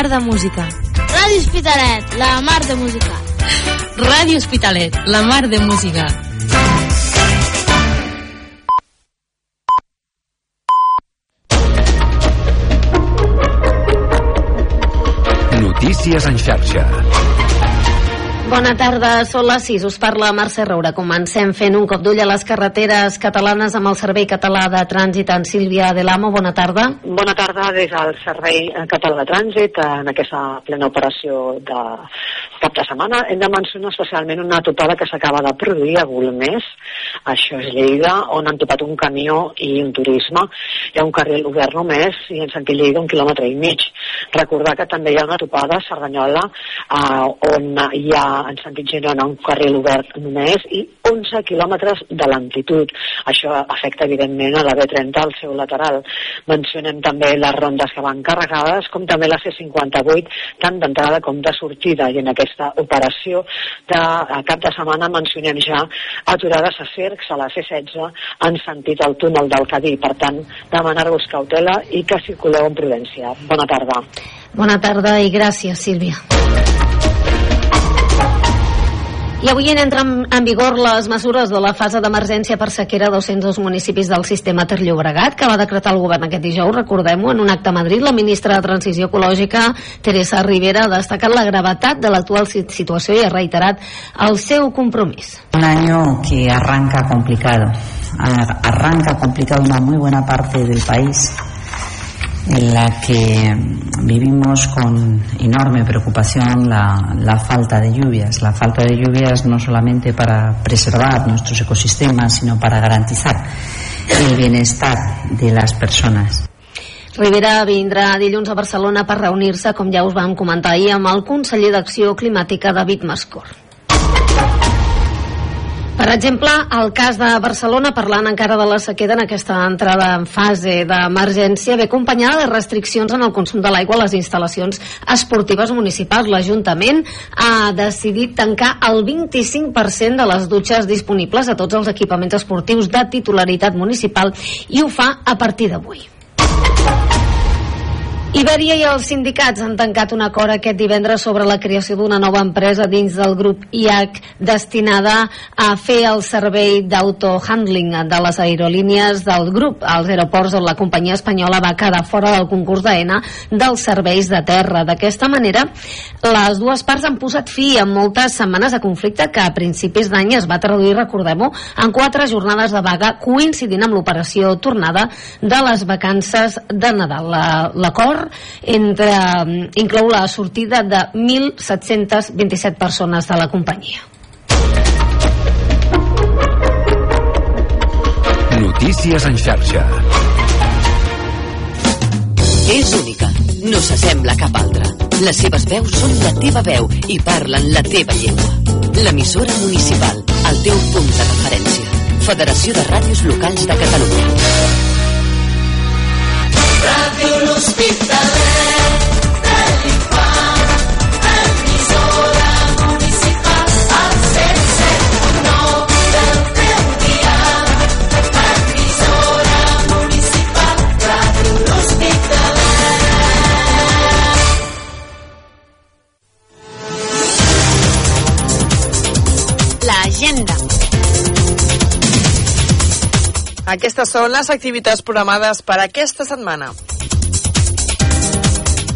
mar de música. Ràdio Hospitalet, la mar de música. Ràdio Hospitalet, la mar de música. Notícies en xarxa. Bona tarda, són les 6, us parla Mercè Roura. Comencem fent un cop d'ull a les carreteres catalanes amb el Servei Català de Trànsit en Sílvia de l'Amo. Bona tarda. Bona tarda des del Servei Català de Trànsit en aquesta plena operació de cap de setmana. Hem de mencionar especialment una topada que s'acaba de produir a Golmés, això és Lleida, on han topat un camió i un turisme. Hi ha un carril obert només i en sentit Lleida un quilòmetre i mig. Recordar que també hi ha una topada a Cerdanyola eh, on hi ha en sentit Girona un carril obert només i 11 quilòmetres de lentitud. Això afecta evidentment a la B30 al seu lateral. Mencionem també les rondes que van carregades, com també la C58, tant d'entrada com de sortida. I en aquesta operació de cap de setmana mencionem ja aturades a Cercs, a la C16, en sentit al túnel del Cadí. Per tant, demanar-vos cautela i que circuleu amb prudència. Bona tarda. Bona tarda i gràcies, Sílvia. I avui entren en vigor les mesures de la fase d'emergència per sequera a 202 municipis del sistema Ter Llobregat, que va decretar el govern aquest dijous, recordem-ho, en un acte a Madrid. La ministra de Transició Ecològica, Teresa Rivera, ha destacat la gravetat de l'actual situació i ha reiterat el seu compromís. Un año que arranca complicado. Arranca complicado una muy buena parte del país en la que vivimos con enorme preocupación la, la, falta de lluvias. La falta de lluvias no solamente para preservar nuestros ecosistemas, sino para garantizar el bienestar de las personas. Rivera vindrà dilluns a Barcelona per reunir-se, com ja us vam comentar ahir, amb el conseller d'Acció Climàtica, David Mascor. Per exemple, el cas de Barcelona, parlant encara de la sequera en aquesta entrada en fase d'emergència, ve acompanyada de restriccions en el consum de l'aigua a les instal·lacions esportives municipals. L'Ajuntament ha decidit tancar el 25% de les dutxes disponibles a tots els equipaments esportius de titularitat municipal i ho fa a partir d'avui. Ibèria i els sindicats han tancat un acord aquest divendres sobre la creació d'una nova empresa dins del grup IAC destinada a fer el servei d'autohandling de les aerolínies del grup als aeroports on la companyia espanyola va quedar fora del concurs d'ENA dels serveis de terra. D'aquesta manera, les dues parts han posat fi a moltes setmanes de conflicte que a principis d'any es va traduir, recordem-ho, en quatre jornades de vaga coincidint amb l'operació tornada de les vacances de Nadal. L'acord entre, inclou la sortida de 1.727 persones de la companyia. Notícies en xarxa. És única. No s'assembla a cap altra. Les seves veus són la teva veu i parlen la teva llengua. L'emissora municipal, el teu punt de referència. Federació de Ràdios Locals de Catalunya. L'Hospitalet de municipal al 107.9 del teu dial. Emissora municipal. Aquestes són les activitats programades per aquesta setmana.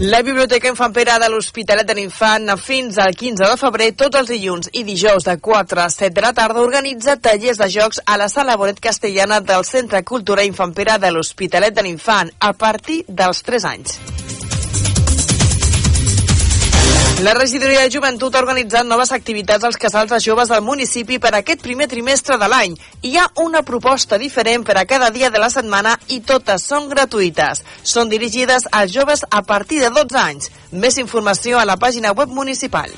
La Biblioteca Infant Pere de l'Hospitalet de l'Infant fins al 15 de febrer, tots els dilluns i dijous de 4 a 7 de la tarda, organitza tallers de jocs a la sala Bonet Castellana del Centre Cultura Infant Pere de l'Hospitalet de l'Infant a partir dels 3 anys. La regidoria de joventut ha organitzat noves activitats als casals de joves del municipi per aquest primer trimestre de l'any. Hi ha una proposta diferent per a cada dia de la setmana i totes són gratuïtes. Són dirigides als joves a partir de 12 anys. Més informació a la pàgina web municipal.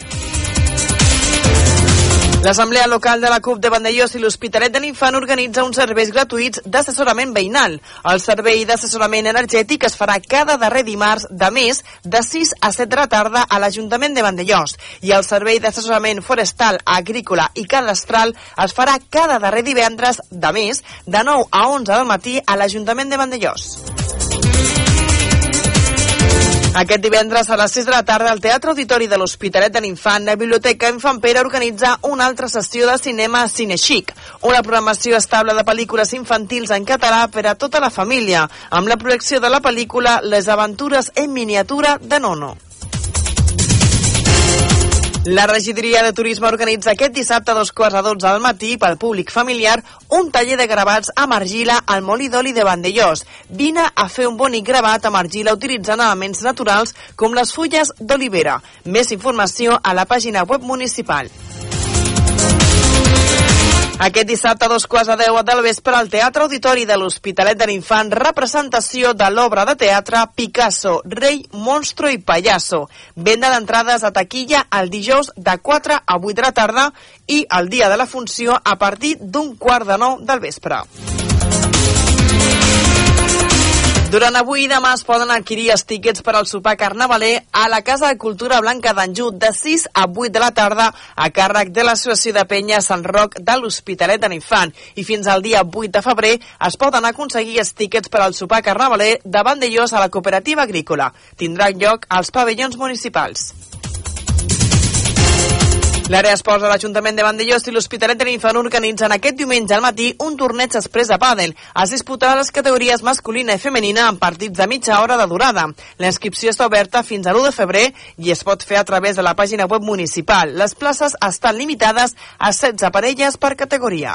L'Assemblea Local de la CUP de Vandellós i l'Hospitalet de l'Infant organitza uns serveis gratuïts d'assessorament veïnal. El servei d'assessorament energètic es farà cada darrer dimarts de mes de 6 a 7 de la tarda a l'Ajuntament de Vandellós i el servei d'assessorament forestal, agrícola i cadastral es farà cada darrer divendres de mes de 9 a 11 del matí a l'Ajuntament de Vandellós. Aquest divendres a les 6 de la tarda al Teatre Auditori de l'Hospitalet de l'Infant, la Biblioteca Infant Pere organitza una altra sessió de cinema Cinexic, una programació estable de pel·lícules infantils en català per a tota la família, amb la projecció de la pel·lícula Les aventures en miniatura de Nono. La regidoria de turisme organitza aquest dissabte a dos quarts a dotze del matí pel públic familiar un taller de gravats amb argila al molí d'oli de Vandellós. Vine a fer un bonic gravat amb argila utilitzant elements naturals com les fulles d'olivera. Més informació a la pàgina web municipal. Aquest dissabte a dos quarts a deu del vespre al Teatre Auditori de l'Hospitalet de l'Infant representació de l'obra de teatre Picasso, rei, monstro i payaso. Venda d'entrades a taquilla el dijous de 4 a 8 de la tarda i el dia de la funció a partir d'un quart de nou del vespre. Durant avui i demà es poden adquirir els tíquets per al sopar carnavaler a la Casa de Cultura Blanca d'Anjou de 6 a 8 de la tarda a càrrec de l'Associació de Penya Sant Roc de l'Hospitalet de l'Infant. I fins al dia 8 de febrer es poden aconseguir els tíquets per al sopar carnavaler de Vandellós a la cooperativa agrícola. Tindrà lloc als pavellons municipals. L'àrea esports de l'Ajuntament de Vandellós i l'Hospitalet de l'Infant organitzen aquest diumenge al matí un torneig express de pàdel. Es disputarà les categories masculina i femenina en partits de mitja hora de durada. La inscripció està oberta fins a l'1 de febrer i es pot fer a través de la pàgina web municipal. Les places estan limitades a 16 parelles per categoria.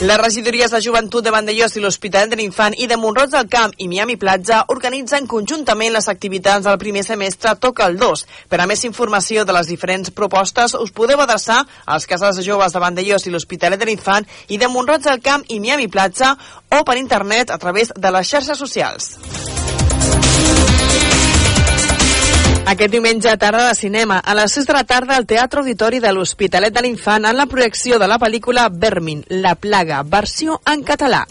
Les regidories de joventut de Vandellós i l'Hospitalet de l'Infant i de Montroig del Camp i Miami Platja organitzen conjuntament les activitats del primer semestre Toca el 2. Per a més informació de les diferents propostes us podeu adreçar als casals de joves de Vandellós i l'Hospitalet de l'Infant i de Montroig del Camp i Miami Platja o per internet a través de les xarxes socials. Aquest diumenge tarda de cinema, a les 6 de la tarda al Teatre Auditori de l'Hospitalet de l'Infant en la projecció de la pel·lícula Vermin, la plaga, versió en català.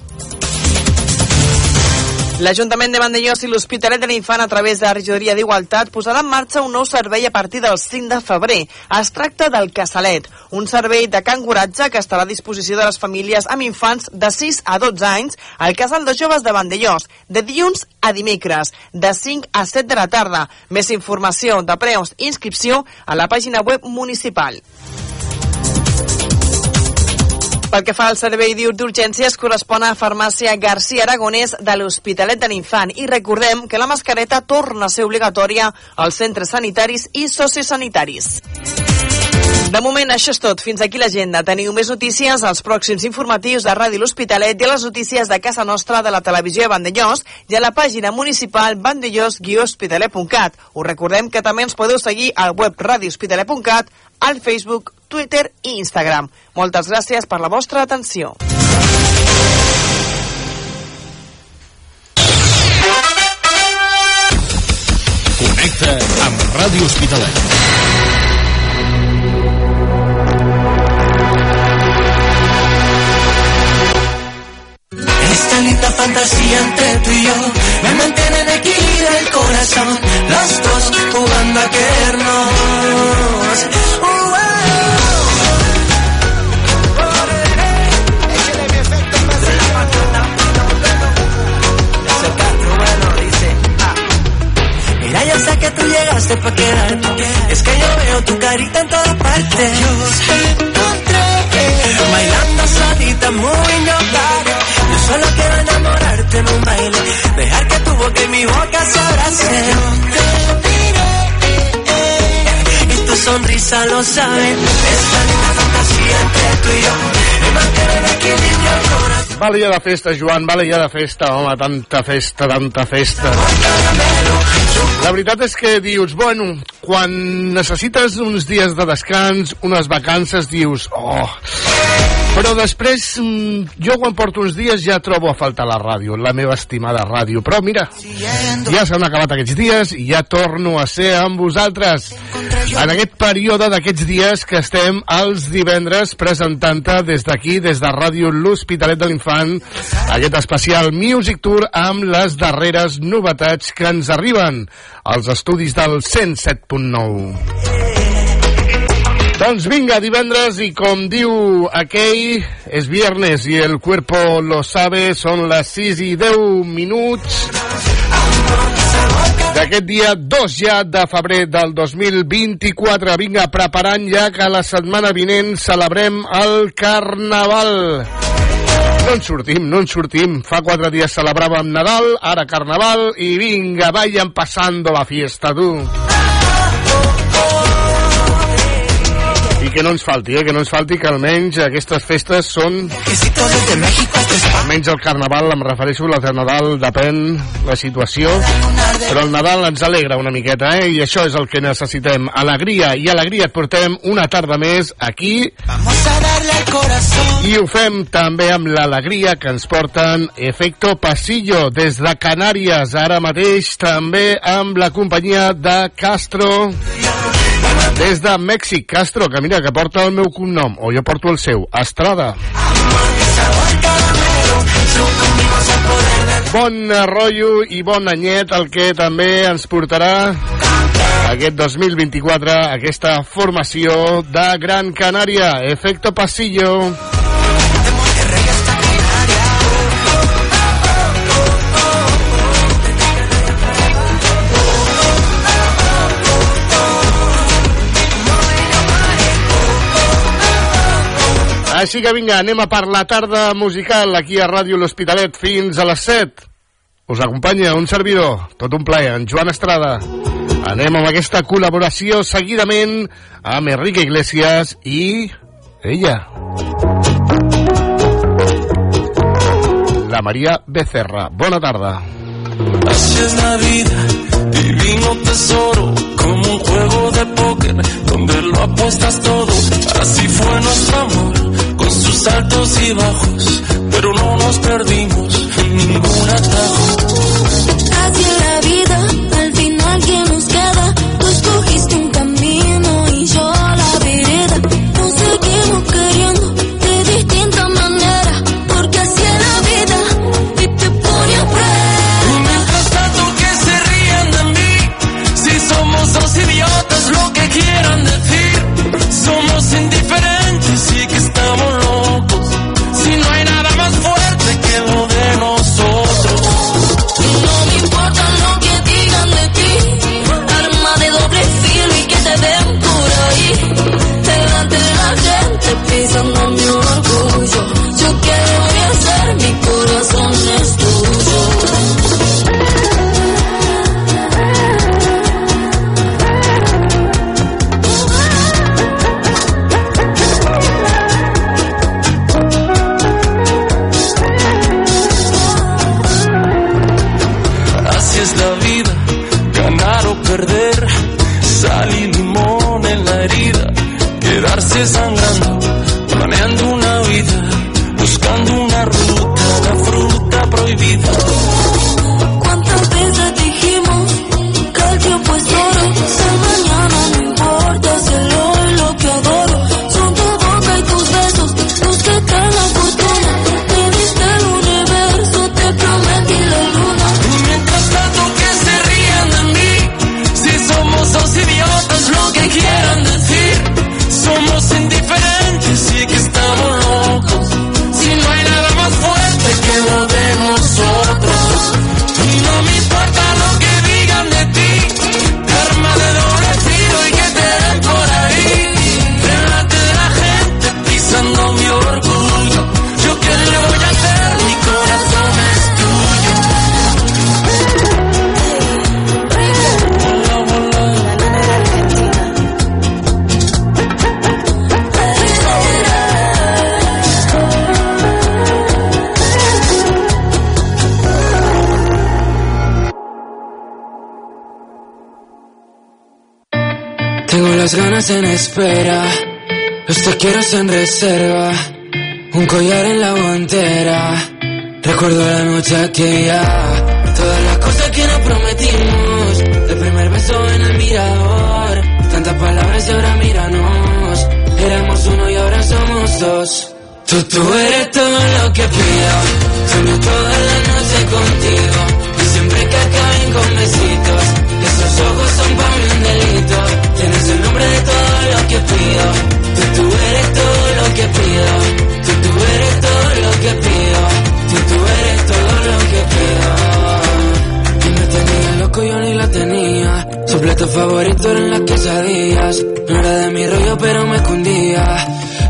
L'Ajuntament de Vandellós i l'Hospitalet de l'Infant a través de la regidoria d'Igualtat posarà en marxa un nou servei a partir del 5 de febrer. Es tracta del Casalet, un servei de canguratge que estarà a disposició de les famílies amb infants de 6 a 12 anys al Casal de Joves de Vandellós, de dilluns a dimecres, de 5 a 7 de la tarda. Més informació de preus i inscripció a la pàgina web municipal. Pel que fa al servei d'urgències, correspon a Farmàcia García Aragonès de l'Hospitalet de l'Infant. I recordem que la mascareta torna a ser obligatòria als centres sanitaris i sociosanitaris. De moment, això és tot. Fins aquí l'agenda. Teniu més notícies als pròxims informatius de Ràdio L'Hospitalet i a les notícies de casa nostra de la televisió de Vandellós i a la pàgina municipal vandellós-hospitalet.cat. Us recordem que també ens podeu seguir al web radiohospitalet.cat, al Facebook, Twitter i Instagram. Moltes gràcies per la vostra atenció. Connecta amb Ràdio Hospitalet. Esta linda fantasía entre tú y yo me mantiene en equilibrio el corazón. Los dos jugando a querernos. Llegaste pa' quedarte. Es que yo veo tu carita en todas partes. Yo encontré bailando solita, moving your body. Yo solo quiero enamorarte en un baile, dejar que tu boca y mi boca se abracen. Y tu sonrisa lo sabe. Esta linda fantasía entre tú y yo Vale ja de festa, Joan, vale ja de festa, home, tanta festa, tanta festa. La veritat és que dius, bueno, quan necessites uns dies de descans, unes vacances, dius, oh, Però després, mm, jo quan porto uns dies ja trobo a faltar la ràdio, la meva estimada ràdio. Però mira, ja s'han acabat aquests dies i ja torno a ser amb vosaltres. En aquest període d'aquests dies que estem els divendres presentant-te des d'aquí, des de Ràdio L'Hospitalet de l'Infant, aquest especial Music Tour amb les darreres novetats que ens arriben als estudis del 107.9. Doncs vinga, divendres, i com diu aquell, és viernes i el cuerpo lo sabe, són les 6 i 10 minuts d'aquest dia 2 ja de febrer del 2024. Vinga, preparant ja que la setmana vinent celebrem el Carnaval. No en sortim, no en sortim. Fa quatre dies celebràvem Nadal, ara Carnaval, i vinga, vayan pasando la fiesta, tu. Que no ens falti, eh? que no ens falti que almenys aquestes festes són... Almenys el Carnaval, em refereixo, la de Nadal, depèn la situació, però el Nadal ens alegra una miqueta, eh? i això és el que necessitem. Alegria, i alegria et portem una tarda més aquí, i ho fem també amb l'alegria que ens porten Efecto Pasillo des de Canàries, ara mateix també amb la companyia de Castro des de Mèxic, Castro, que mira, que porta el meu cognom, o jo porto el seu, Estrada. Bon rotllo i bon anyet el que també ens portarà aquest 2024 aquesta formació de Gran Canària, Efecto Pasillo. Així que vinga, anem a per la tarda musical aquí a Ràdio L'Hospitalet fins a les 7. Us acompanya un servidor, tot un plaer, en Joan Estrada. Anem amb aquesta col·laboració seguidament amb Enrique Iglesias i ella. La María Becerra. Bona tarda. Así es la vida, divino tesoro, como un juego de póker, donde lo apuestas todo. Así fue nuestro amor, sus altos y bajos, pero no nos perdimos en ningún atajo. Así es la vida, some En espera, los te quiero en reserva. un collar en la guantera. Recuerdo la noche aquella, todas las cosas que nos prometimos. El primer beso en el mirador, tantas palabras y ahora míranos. Éramos uno y ahora somos dos. Tú, tú eres todo lo que pido, sueño toda la noche contigo. Y siempre que acaben con besitos, esos ojos son para nombre de todo lo que pido, tú, tú eres todo lo que pido. Tú, tú eres todo lo que pido, tú, tú eres todo lo que pido. Y me tenía loco, yo ni la tenía. Su plato favorito eran las quesadillas. No era de mi rollo, pero me escondía.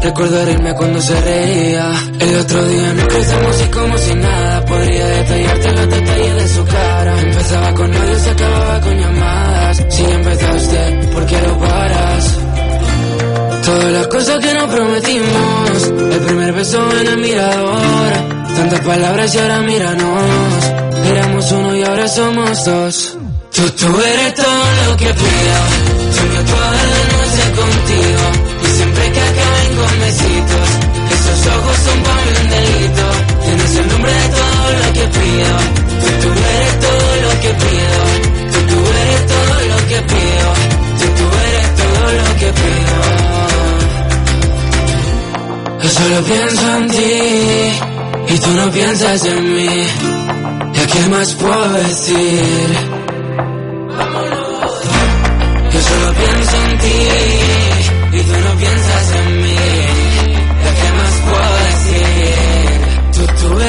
Recuerdo reírme cuando se reía. El otro día nos cruzamos y como si nada. Podría detallarte los detalles de su cara. Empezaba con audio, se acababa con llamadas. Si empezaste, ¿por qué lo paras? Todas las cosas que nos prometimos. El primer beso en el mirador. Tantas palabras y ahora míranos. Éramos uno y ahora somos dos. Tú, tú eres todo lo que pido. Sueño toda la noche contigo. Besitos. Esos ojos son para un delito. Tienes el nombre de todo lo que pido. Tú, tú eres todo lo que pido. Tú, tú eres todo lo que pido. Tú, tú eres todo lo que pido. Yo solo pienso en ti y tú no piensas en mí. ¿Ya qué más puedo decir?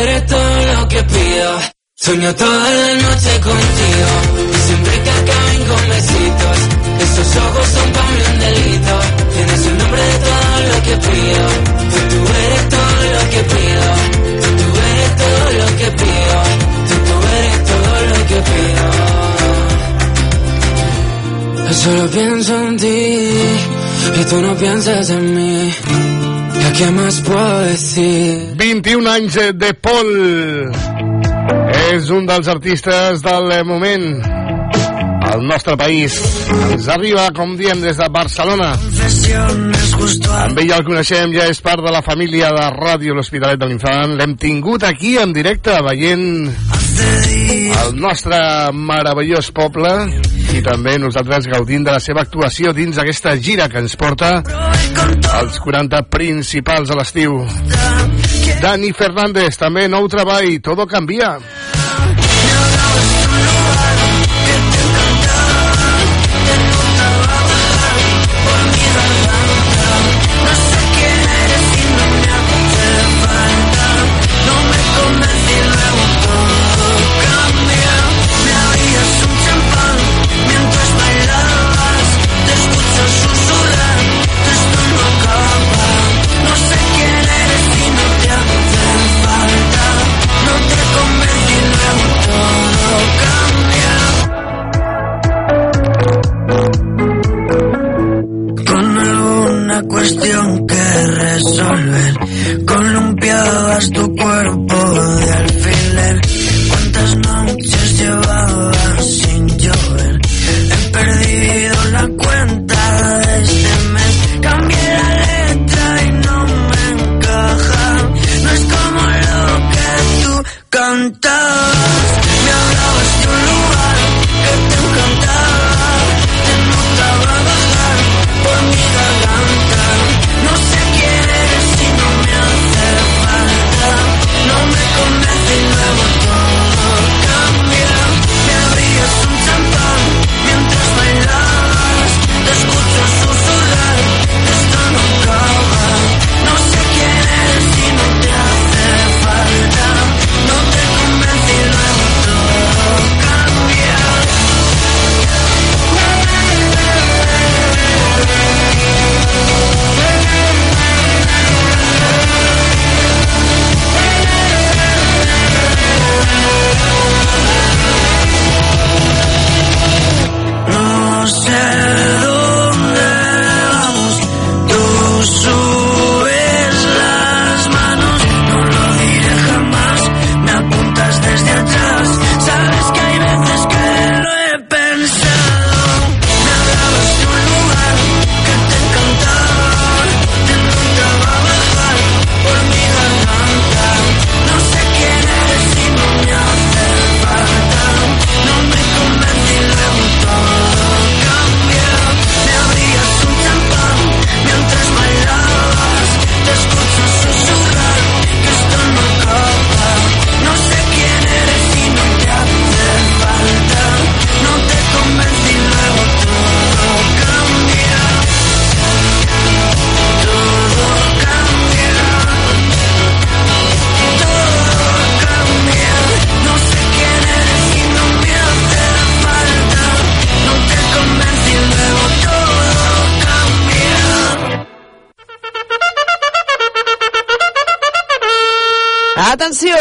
Eres todo lo que pido. Sueño toda la noche contigo y siempre que acaben con besitos. Esos ojos son para mí un delito. Tienes el nombre de todo lo que pido. Tú, tú eres todo lo que pido. Tú, tú eres todo lo que pido. Tú, tú eres todo lo que pido. Yo solo pienso en ti y tú no piensas en mí. ¿Ya qué más puedo decir? 21 anys de Paul. És un dels artistes del moment al nostre país. Ens arriba, com diem, des de Barcelona. Amb ell el coneixem, ja és part de la família de Ràdio L'Hospitalet de l'Infant. L'hem tingut aquí en directe, veient el nostre meravellós poble i també nosaltres gaudint de la seva actuació dins aquesta gira que ens porta als 40 principals a l'estiu. Dani Fernández, també nou treball, Todo Canvia. con Columpiabas tu cuerpo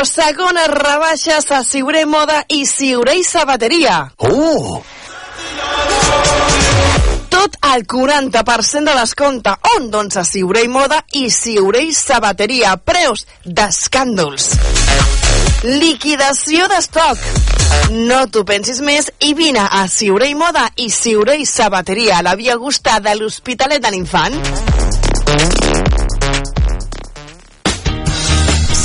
Segona rebaixes a Siuré Moda i Siuré i Sabateria. Oh! Tot al 40% de descompte. On? Doncs a Siuré i Moda i Siuré i Sabateria. Preus d'escàndols. Liquidació d'estoc. No t'ho pensis més i vine a Siuré i Moda i Siuré i Sabateria a la Via Augusta de l'Hospitalet de l'Infant.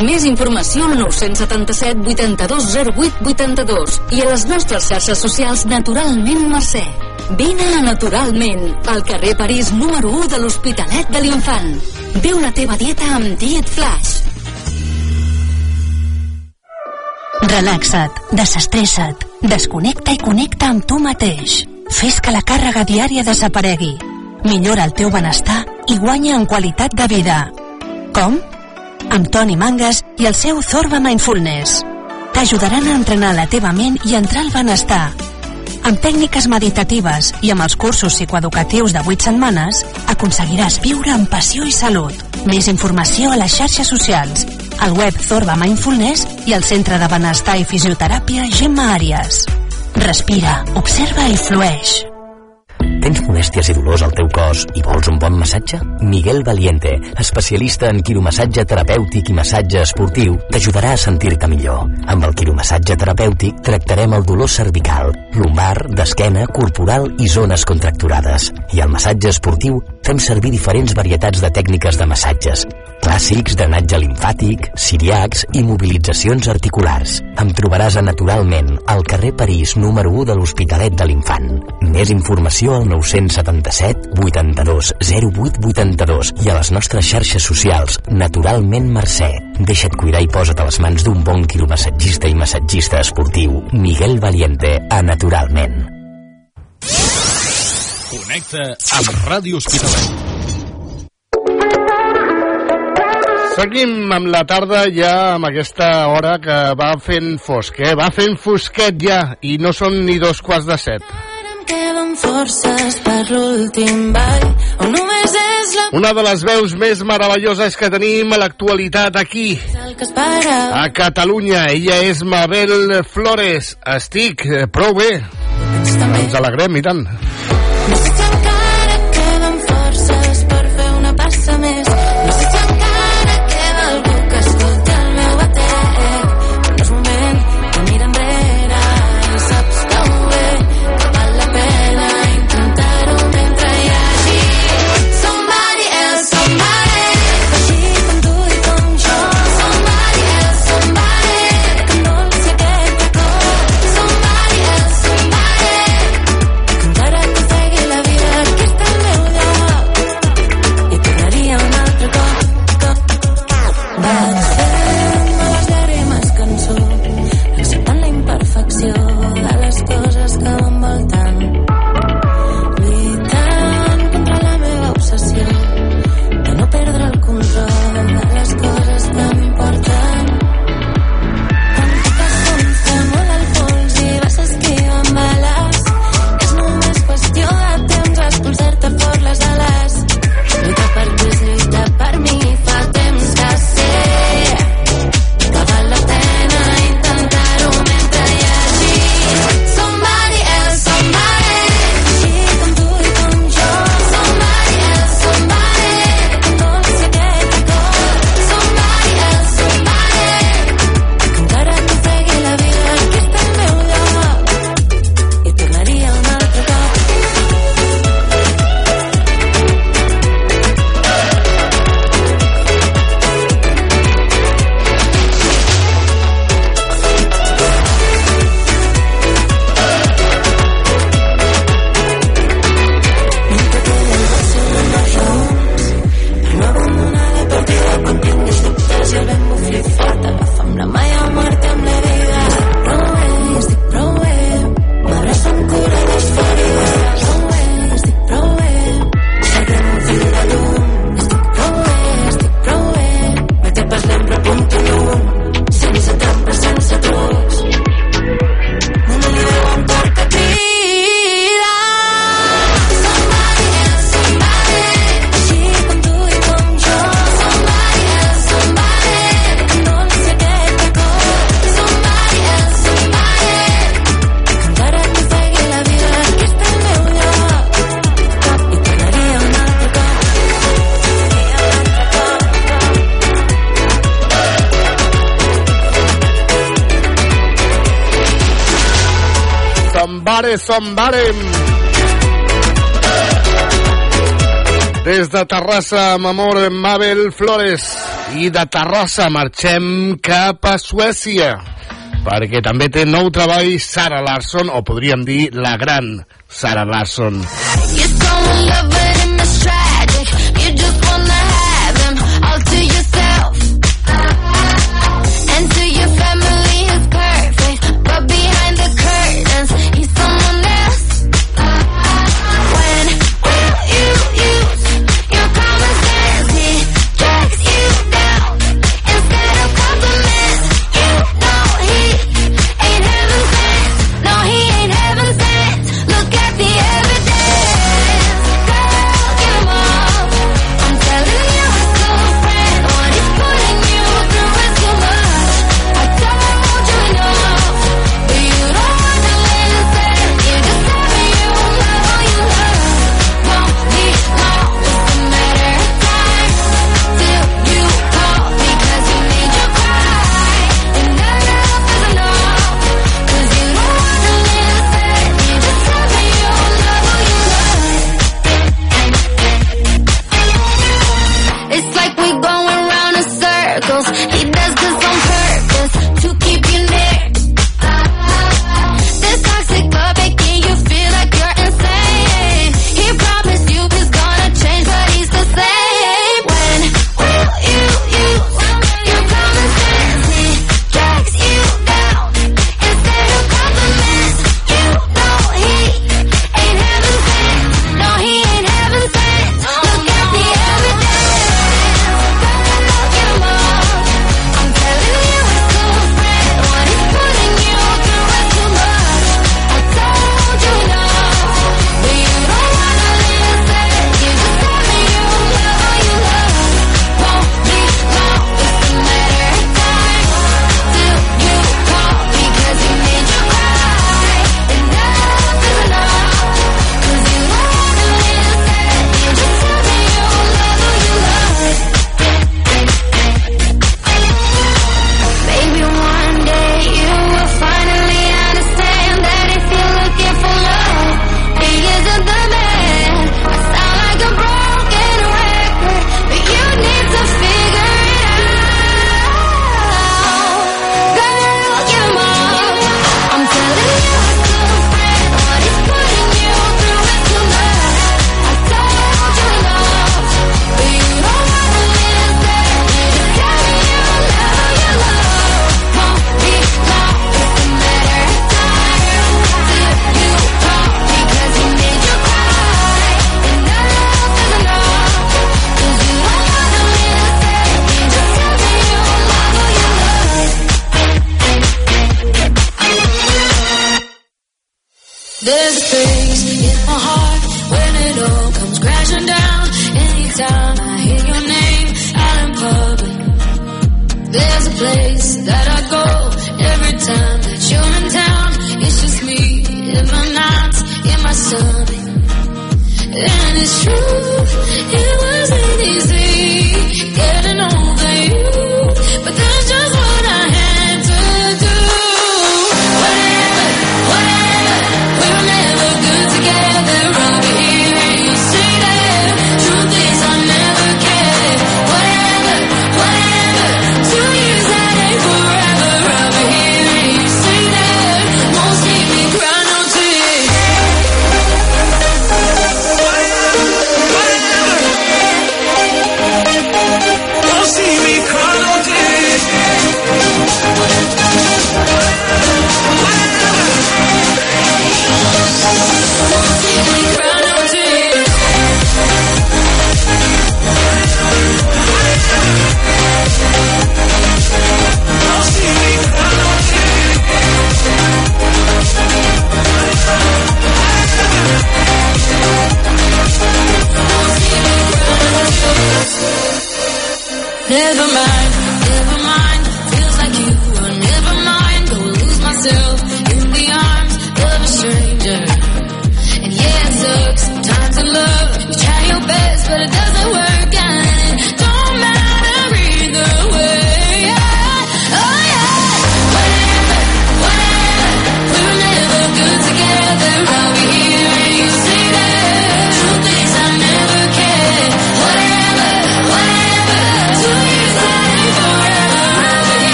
Més informació al 977 82 08 82 i a les nostres xarxes socials Naturalment Mercè. Vine a Naturalment, al carrer París número 1 de l'Hospitalet de l'Infant. Viu la teva dieta amb Diet Flash. Relaxa't, desestressa't, desconnecta i connecta amb tu mateix. Fes que la càrrega diària desaparegui. Millora el teu benestar i guanya en qualitat de vida. Com? Amb Toni Mangas i el seu Zorba Mindfulness. T'ajudaran a entrenar la teva ment i entrar al benestar. Amb tècniques meditatives i amb els cursos psicoeducatius de 8 setmanes, aconseguiràs viure amb passió i salut. Més informació a les xarxes socials, al web Zorba Mindfulness i al Centre de Benestar i Fisioteràpia Gemma Àries. Respira, observa i flueix. Tens molèsties i dolors al teu cos i vols un bon massatge? Miguel Valiente, especialista en quiromassatge terapèutic i massatge esportiu, t'ajudarà a sentir-te millor. Amb el quiromassatge terapèutic tractarem el dolor cervical, lumbar, d'esquena, corporal i zones contracturades. I al massatge esportiu fem servir diferents varietats de tècniques de massatges, clàssics, drenatge limfàtic, siriacs i mobilitzacions articulars. Em trobaràs a Naturalment, al carrer París, número 1 de l'Hospitalet de l'Infant. Més informació al 977 82 08 82 i a les nostres xarxes socials Naturalment Mercè. Deixa't cuidar i posa't a les mans d'un bon quiromassatgista i massatgista esportiu. Miguel Valiente, a Naturalment. Connecta amb Ràdio Hospitalet. Seguim amb la tarda ja amb aquesta hora que va fent fosc, eh? Va fent fosquet ja i no són ni dos quarts de set. Queden forces per l'últim ball on només és la Una de les veus més meravelloses que tenim a l'actualitat aquí, a Catalunya. Ella és Mabel Flores. Estic eh, prou bé. Ens alegrem i tant. se'n varen. Des de Terrassa amb amor Mabel Flores i de Terrassa marxem cap a Suècia perquè també té nou treball Sara Larsson o podríem dir la gran Sara Larsson. I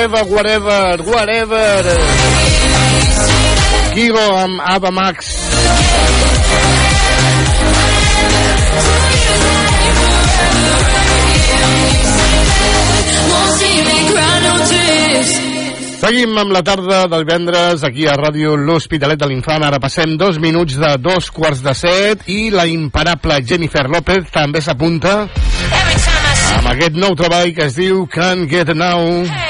Whatever, whatever, whatever. Kigo amb Ava Max. Seguim amb la tarda del vendres aquí a Ràdio L'Hospitalet de l'Infant. Ara passem dos minuts de dos quarts de set i la imparable Jennifer López també s'apunta amb aquest nou treball que es diu Can't Get Now. I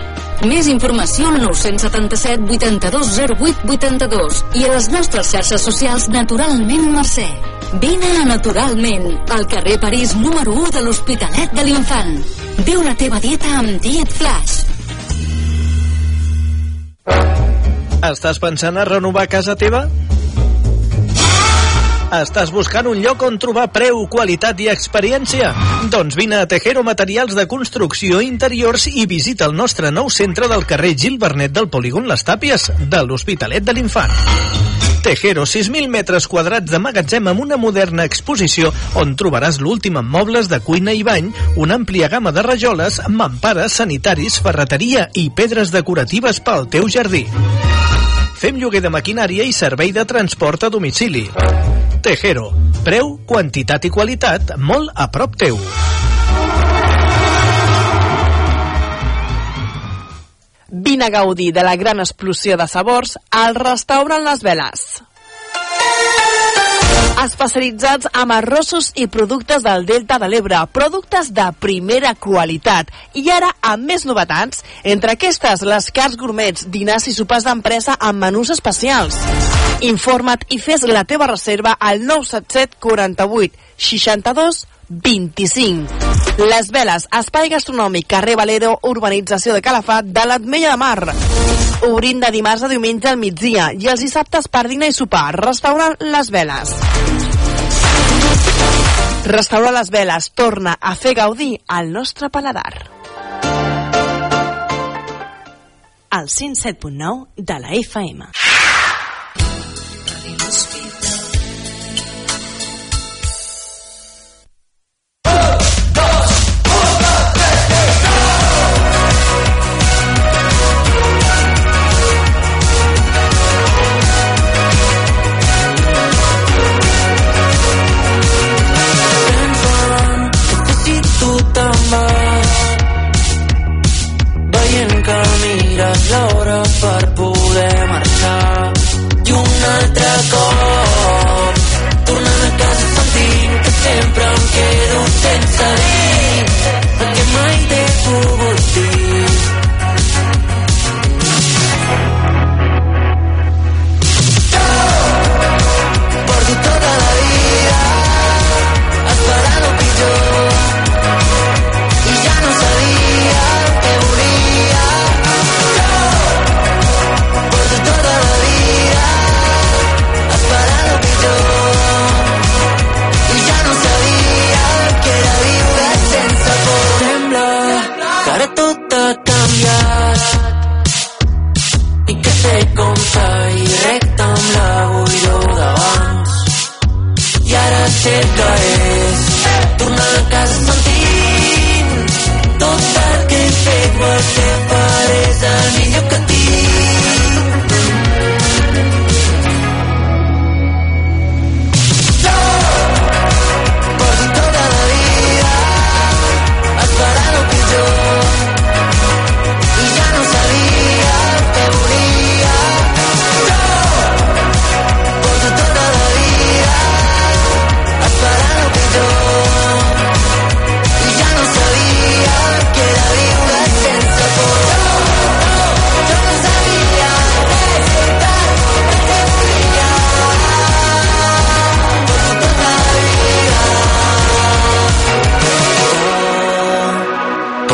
Més informació al 977 82 08 82 i a les nostres xarxes socials Naturalment Mercè. Vine a Naturalment, al carrer París número 1 de l'Hospitalet de l'Infant. Viu la teva dieta amb Diet Flash. Estàs pensant a renovar casa teva? Estàs buscant un lloc on trobar preu, qualitat i experiència? Doncs vine a Tejero Materials de Construcció Interiors i visita el nostre nou centre del carrer Gil Bernet del Polígon Les Tàpies, de l'Hospitalet de l'Infant. Tejero, 6.000 metres quadrats de magatzem amb una moderna exposició on trobaràs l'últim en mobles de cuina i bany, una àmplia gamma de rajoles, mampares, sanitaris, ferreteria i pedres decoratives pel teu jardí. Fem lloguer de maquinària i servei de transport a domicili. Tejero. Preu, quantitat i qualitat molt a prop teu. Vine a gaudir de la gran explosió de sabors al restaurant Les Veles. Especialitzats en arrossos i productes del Delta de l'Ebre, productes de primera qualitat. I ara, amb més novetats, entre aquestes, les cars gourmets, dinars i sopars d'empresa amb menús especials. Informa't i fes la teva reserva al 977 48 62 25. Les Veles, espai gastronòmic, carrer Valero, urbanització de Calafat, de l'Atmella de Mar. Obrint de dimarts a diumenge al migdia i els dissabtes per dinar i sopar. Restaurant Les Veles. Restaurant Les Veles torna a fer gaudir al nostre paladar. al 107.9 de la FM.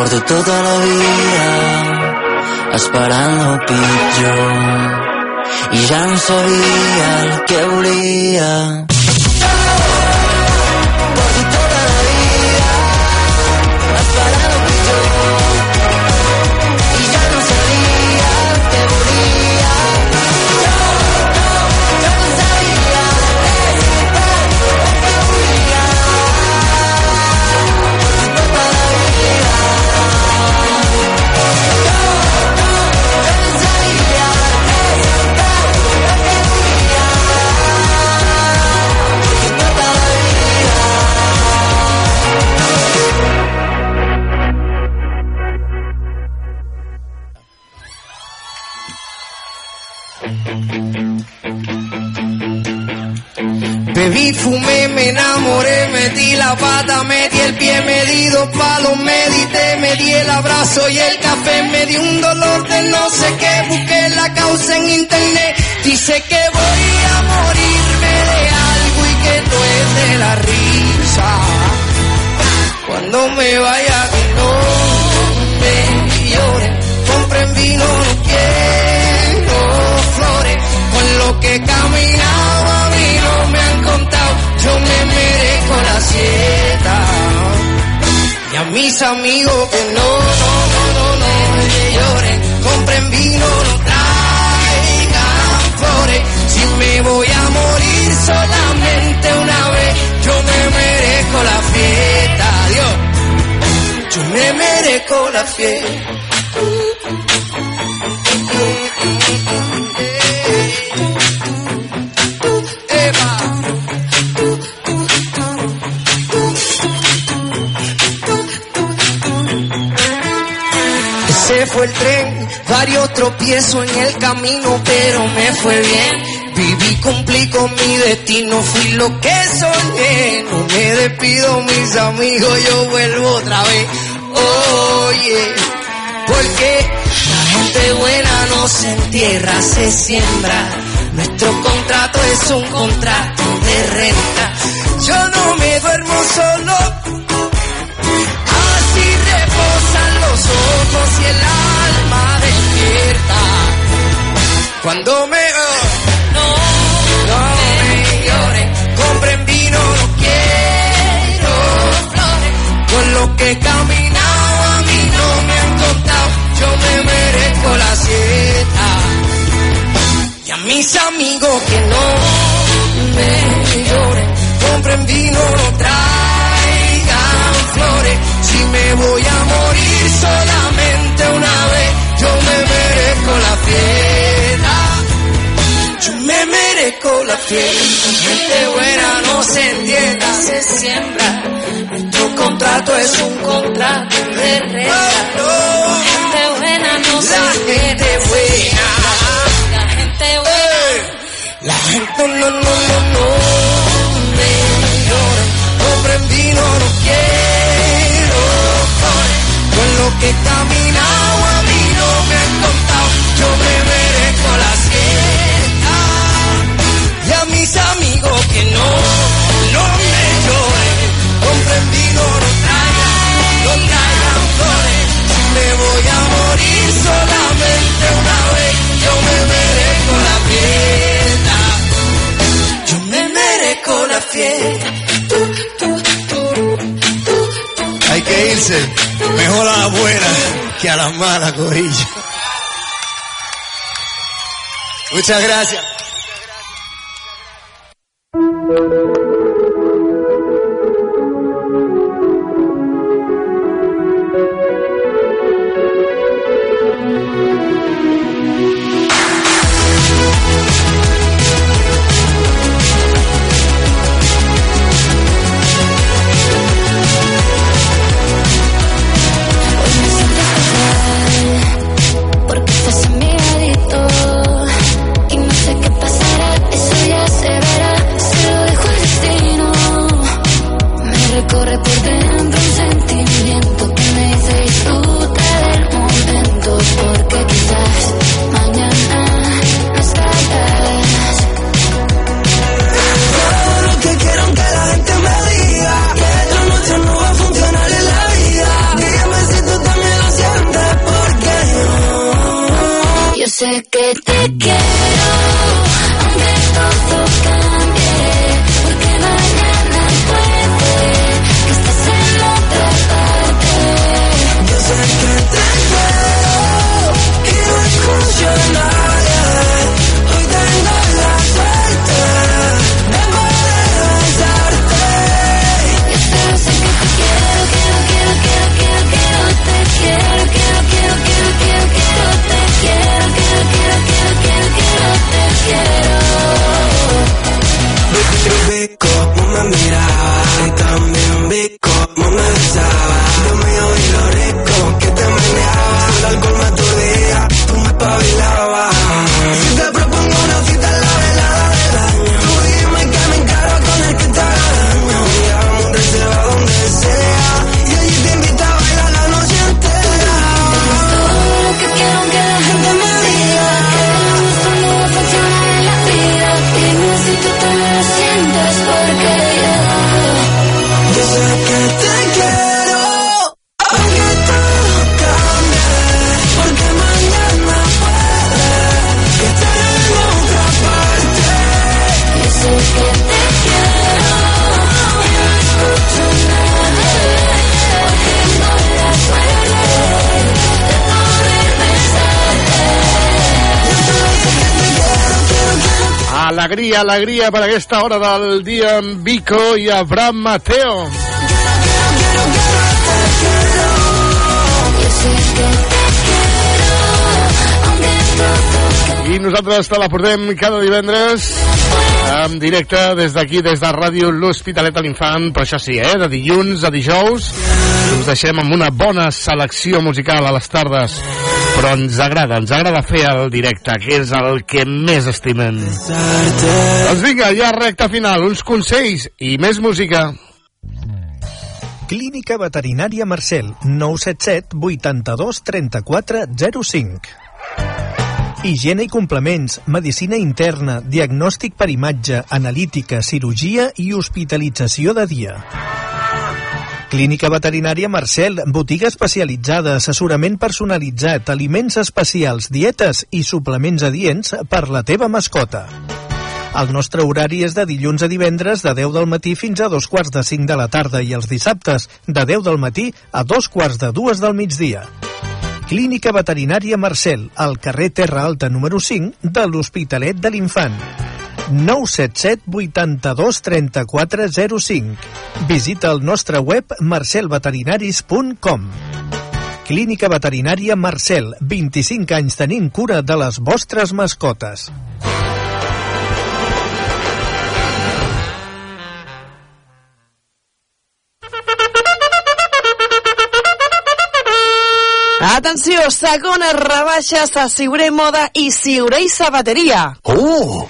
Porto tota la vida esperant el pitjor. I ja no sabia el que volia dos palos, medité, me di el abrazo y el café, me di un dolor de no sé qué, busqué la causa en internet, dice que voy a morirme de algo y que de la risa. Cuando me vaya que no me lloren, compren vino, no quiero flores, con lo que he caminado a mí no me han contado, yo me merezco la sieta. Mis amigos que no, no, no, no, no me lloren, compren vino, no traigan flores, si me voy a morir solamente una vez, yo me merezco la fiesta, Dios, yo me merezco la fiesta. Fue el tren, varios tropiezos en el camino, pero me fue bien. Viví, cumplí con mi destino, fui lo que soñé. No me despido, mis amigos, yo vuelvo otra vez. Oye, porque la gente buena no se entierra, se siembra. Nuestro contrato es un contrato de renta. Yo no me duermo solo. Así reposan los ojos y el alma Cuando me... no, no me. Compren vino, no quiero flores. Con lo que he caminado a mí no me han contado. Yo me merezco la sieta. Y a mis amigos que no me lloren, compren vino, no traigan flores. Si me voy a morir solamente una vez, yo me merezco la fiesta. Yo me merezco la fiesta. Gente buena no se entienda, se siembra. Nuestro contrato es un contrato de renta. Gente buena no se entienda. gente buena. La gente buena. La gente no, no, no, no Con lo que he caminado a mí no me han contado. Yo me merezco la siesta. Y a mis amigos que no, no me lloren. Compren vino, no traigan, no traigan flores. Me voy a morir solamente una vez, yo me merezco la fiesta. Yo me merezco la fiesta. Irse. Mejor a la buena que a la mala, corilla. Muchas gracias. Alegria, per aquesta hora del dia amb Vico i Abraham Mateo. I nosaltres te la portem cada divendres en directe des d'aquí, des de Ràdio L'Hospitalet a l'Infant, però això sí, eh, de dilluns a dijous us deixem amb una bona selecció musical a les tardes però ens agrada, ens agrada fer el directe, que és el que més estimem. Doncs vinga, ja recta final, uns consells i més música. Clínica Veterinària Marcel, 977 82 34 05. Higiene i complements, medicina interna, diagnòstic per imatge, analítica, cirurgia i hospitalització de dia. Clínica Veterinària Marcel, botiga especialitzada, assessorament personalitzat, aliments especials, dietes i suplements adients per la teva mascota. El nostre horari és de dilluns a divendres de 10 del matí fins a dos quarts de 5 de la tarda i els dissabtes de 10 del matí a dos quarts de dues del migdia. Clínica Veterinària Marcel, al carrer Terra Alta número 5 de l'Hospitalet de l'Infant. 977 82 34 05. Visita el nostre web marcelveterinaris.com. Clínica Veterinària Marcel, 25 anys tenint cura de les vostres mascotes. Atenció, segones rebaixes a Siuré Moda i Siuré i Sabateria. Oh!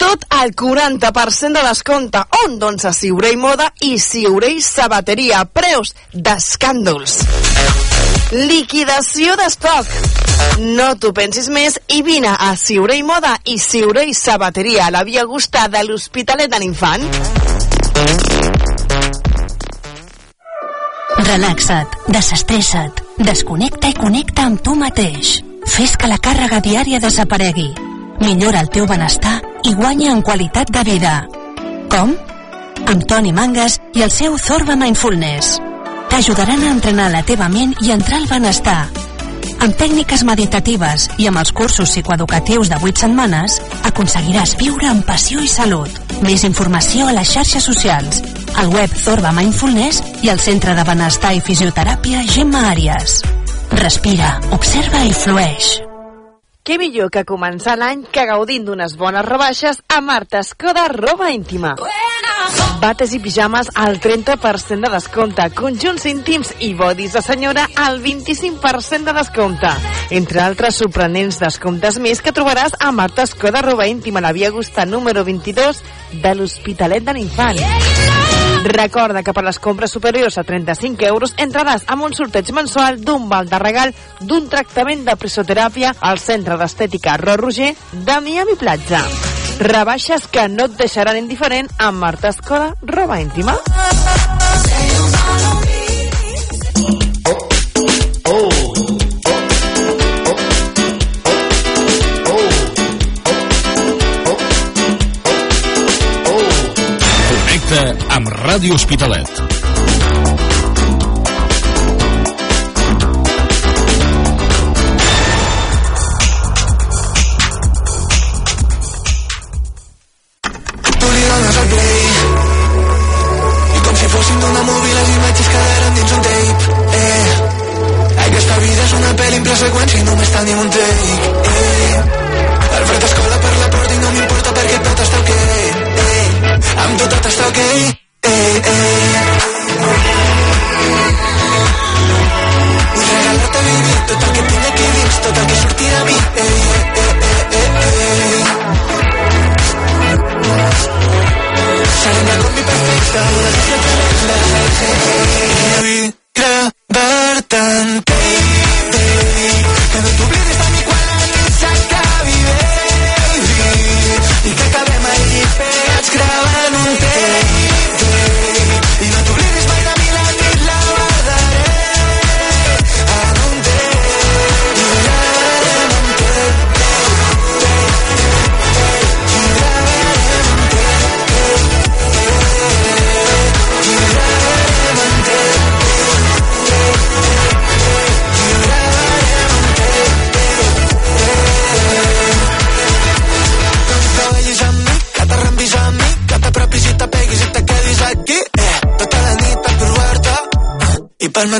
Tot al 40% de descompte. On? Doncs a Siuré i Moda i Siuré i Sabateria. Preus d'escàndols. Liquidació d'estoc. No t'ho pensis més i vine a Siuré i Moda i Siuré i Sabateria a la Via Augusta de l'Hospitalet de l'Infant. Relaxa't, desestressa't, desconnecta i connecta amb tu mateix. Fes que la càrrega diària desaparegui. Millora el teu benestar i guanya en qualitat de vida. Com? Amb Toni Mangas i el seu Zorba Mindfulness. T'ajudaran a entrenar la teva ment i entrar al benestar. Amb tècniques meditatives i amb els cursos psicoeducatius de 8 setmanes, aconseguiràs viure amb passió i salut. Més informació a les xarxes socials, al web Zorba Mindfulness i al Centre de Benestar i Fisioteràpia Gemma Àries. Respira, observa i flueix. Què millor que començar l'any que gaudint d'unes bones rebaixes a Marta Escoda Roba Íntima. Bates i pijames al 30% de descompte, conjunts íntims i bodis de senyora al 25% de descompte. Entre altres sorprenents descomptes més que trobaràs a Marta Escoda Roba Íntima, la Via Augusta número 22 de l'Hospitalet de l'Infant. Recorda que per les compres superiors a 35 euros entraràs amb un sorteig mensual d'un val de regal d'un tractament de presoteràpia al Centre d'Estètica Ro Roger de Miami Platja. Rebaixes que no et deixaran indiferent amb Marta Escola, roba íntima. Connecta amb Ràdio Hospitalet. Seqüència i només tenim un take eh. el fred escola per la porta i no m'importa perquè tot està ok eh. amb tu tot està ok eh, eh. vull regalar-te vivir tot el que tinc aquí dins tot el que surti de mi eh, eh,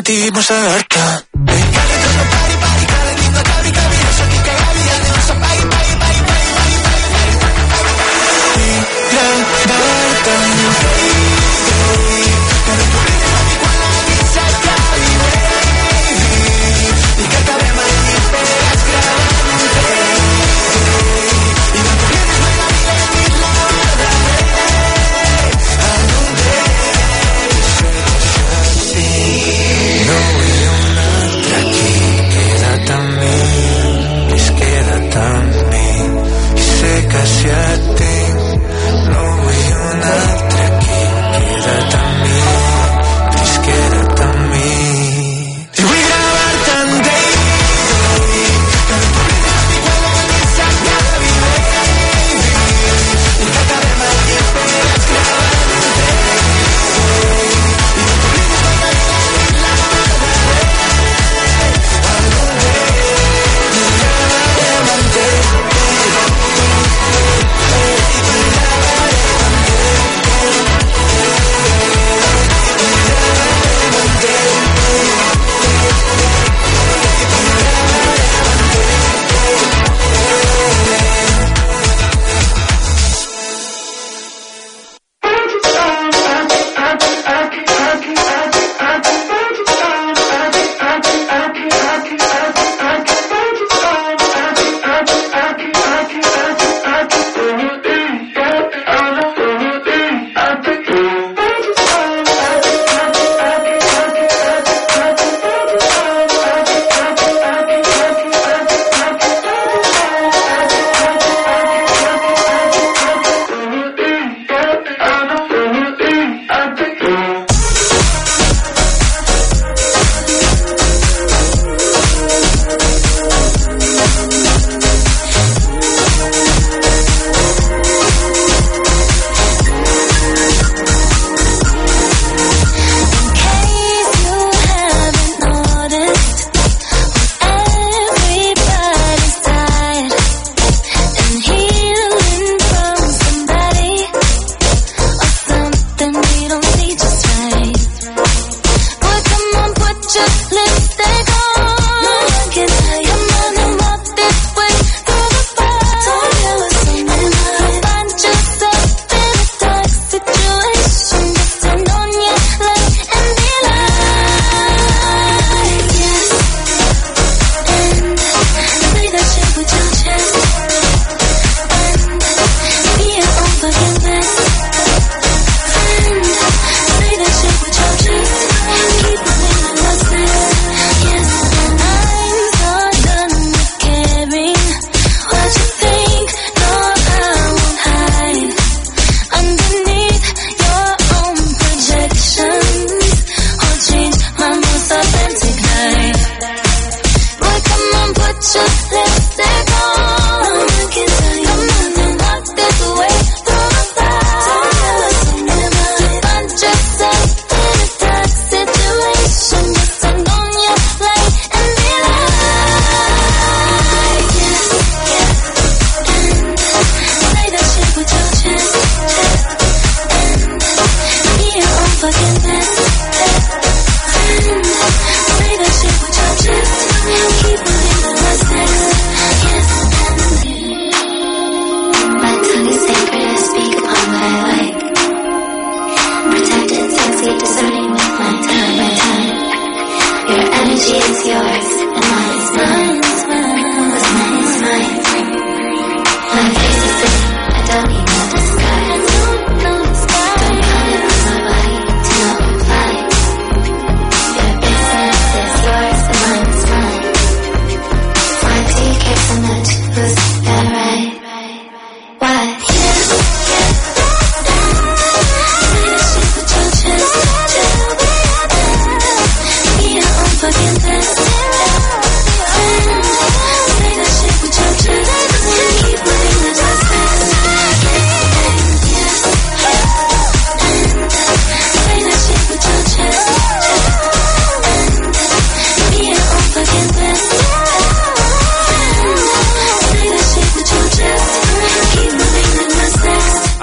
eh, i pel matí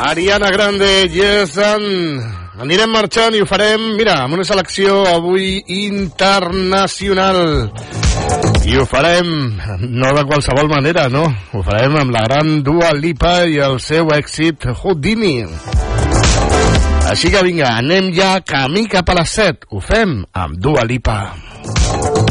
Ariana Grande, yes, and... anirem marxant i ho farem, mira, amb una selecció avui internacional. I ho farem no de qualsevol manera, no? Ho farem amb la gran Dua Lipa i el seu èxit Houdini. Així que vinga, anem ja camí cap a les 7. Ho fem amb Dua Lipa. I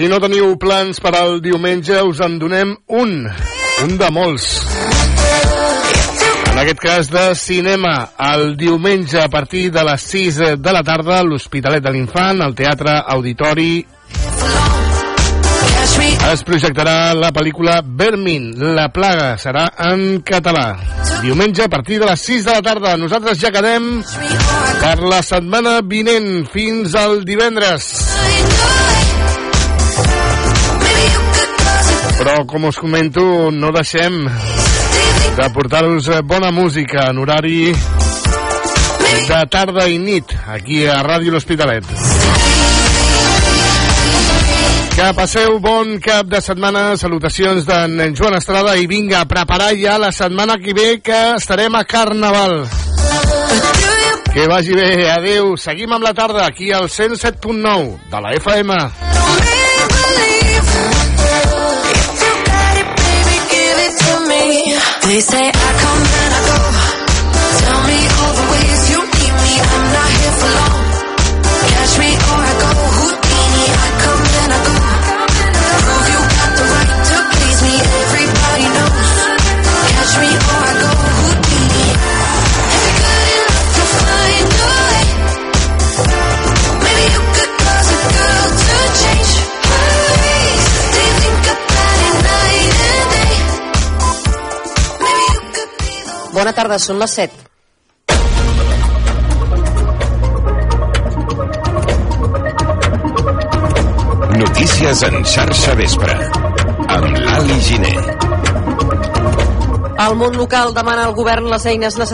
Si no teniu plans per al diumenge, us en donem un. Un de molts. En aquest cas de cinema, el diumenge a partir de les 6 de la tarda, l'Hospitalet de l'Infant, al Teatre Auditori, es projectarà la pel·lícula Vermin, la plaga, serà en català. Diumenge a partir de les 6 de la tarda. Nosaltres ja quedem per la setmana vinent fins al divendres. Però, com us comento, no deixem de portar-vos eh, bona música en horari de tarda i nit, aquí a Ràdio L'Hospitalet. Que passeu bon cap de setmana, salutacions d'en Joan Estrada i vinga a preparar ja la setmana que ve que estarem a Carnaval. Que vagi bé, adeu. Seguim amb la tarda aquí al 107.9 de la FM. They say I come and I go. Tell me all the ways you need me. I'm not here for long. Catch me or Bona tarda, són les 7. Notícies en xarxa vespre. Amb l'Ali Giner. El món local demana al govern les eines necessàries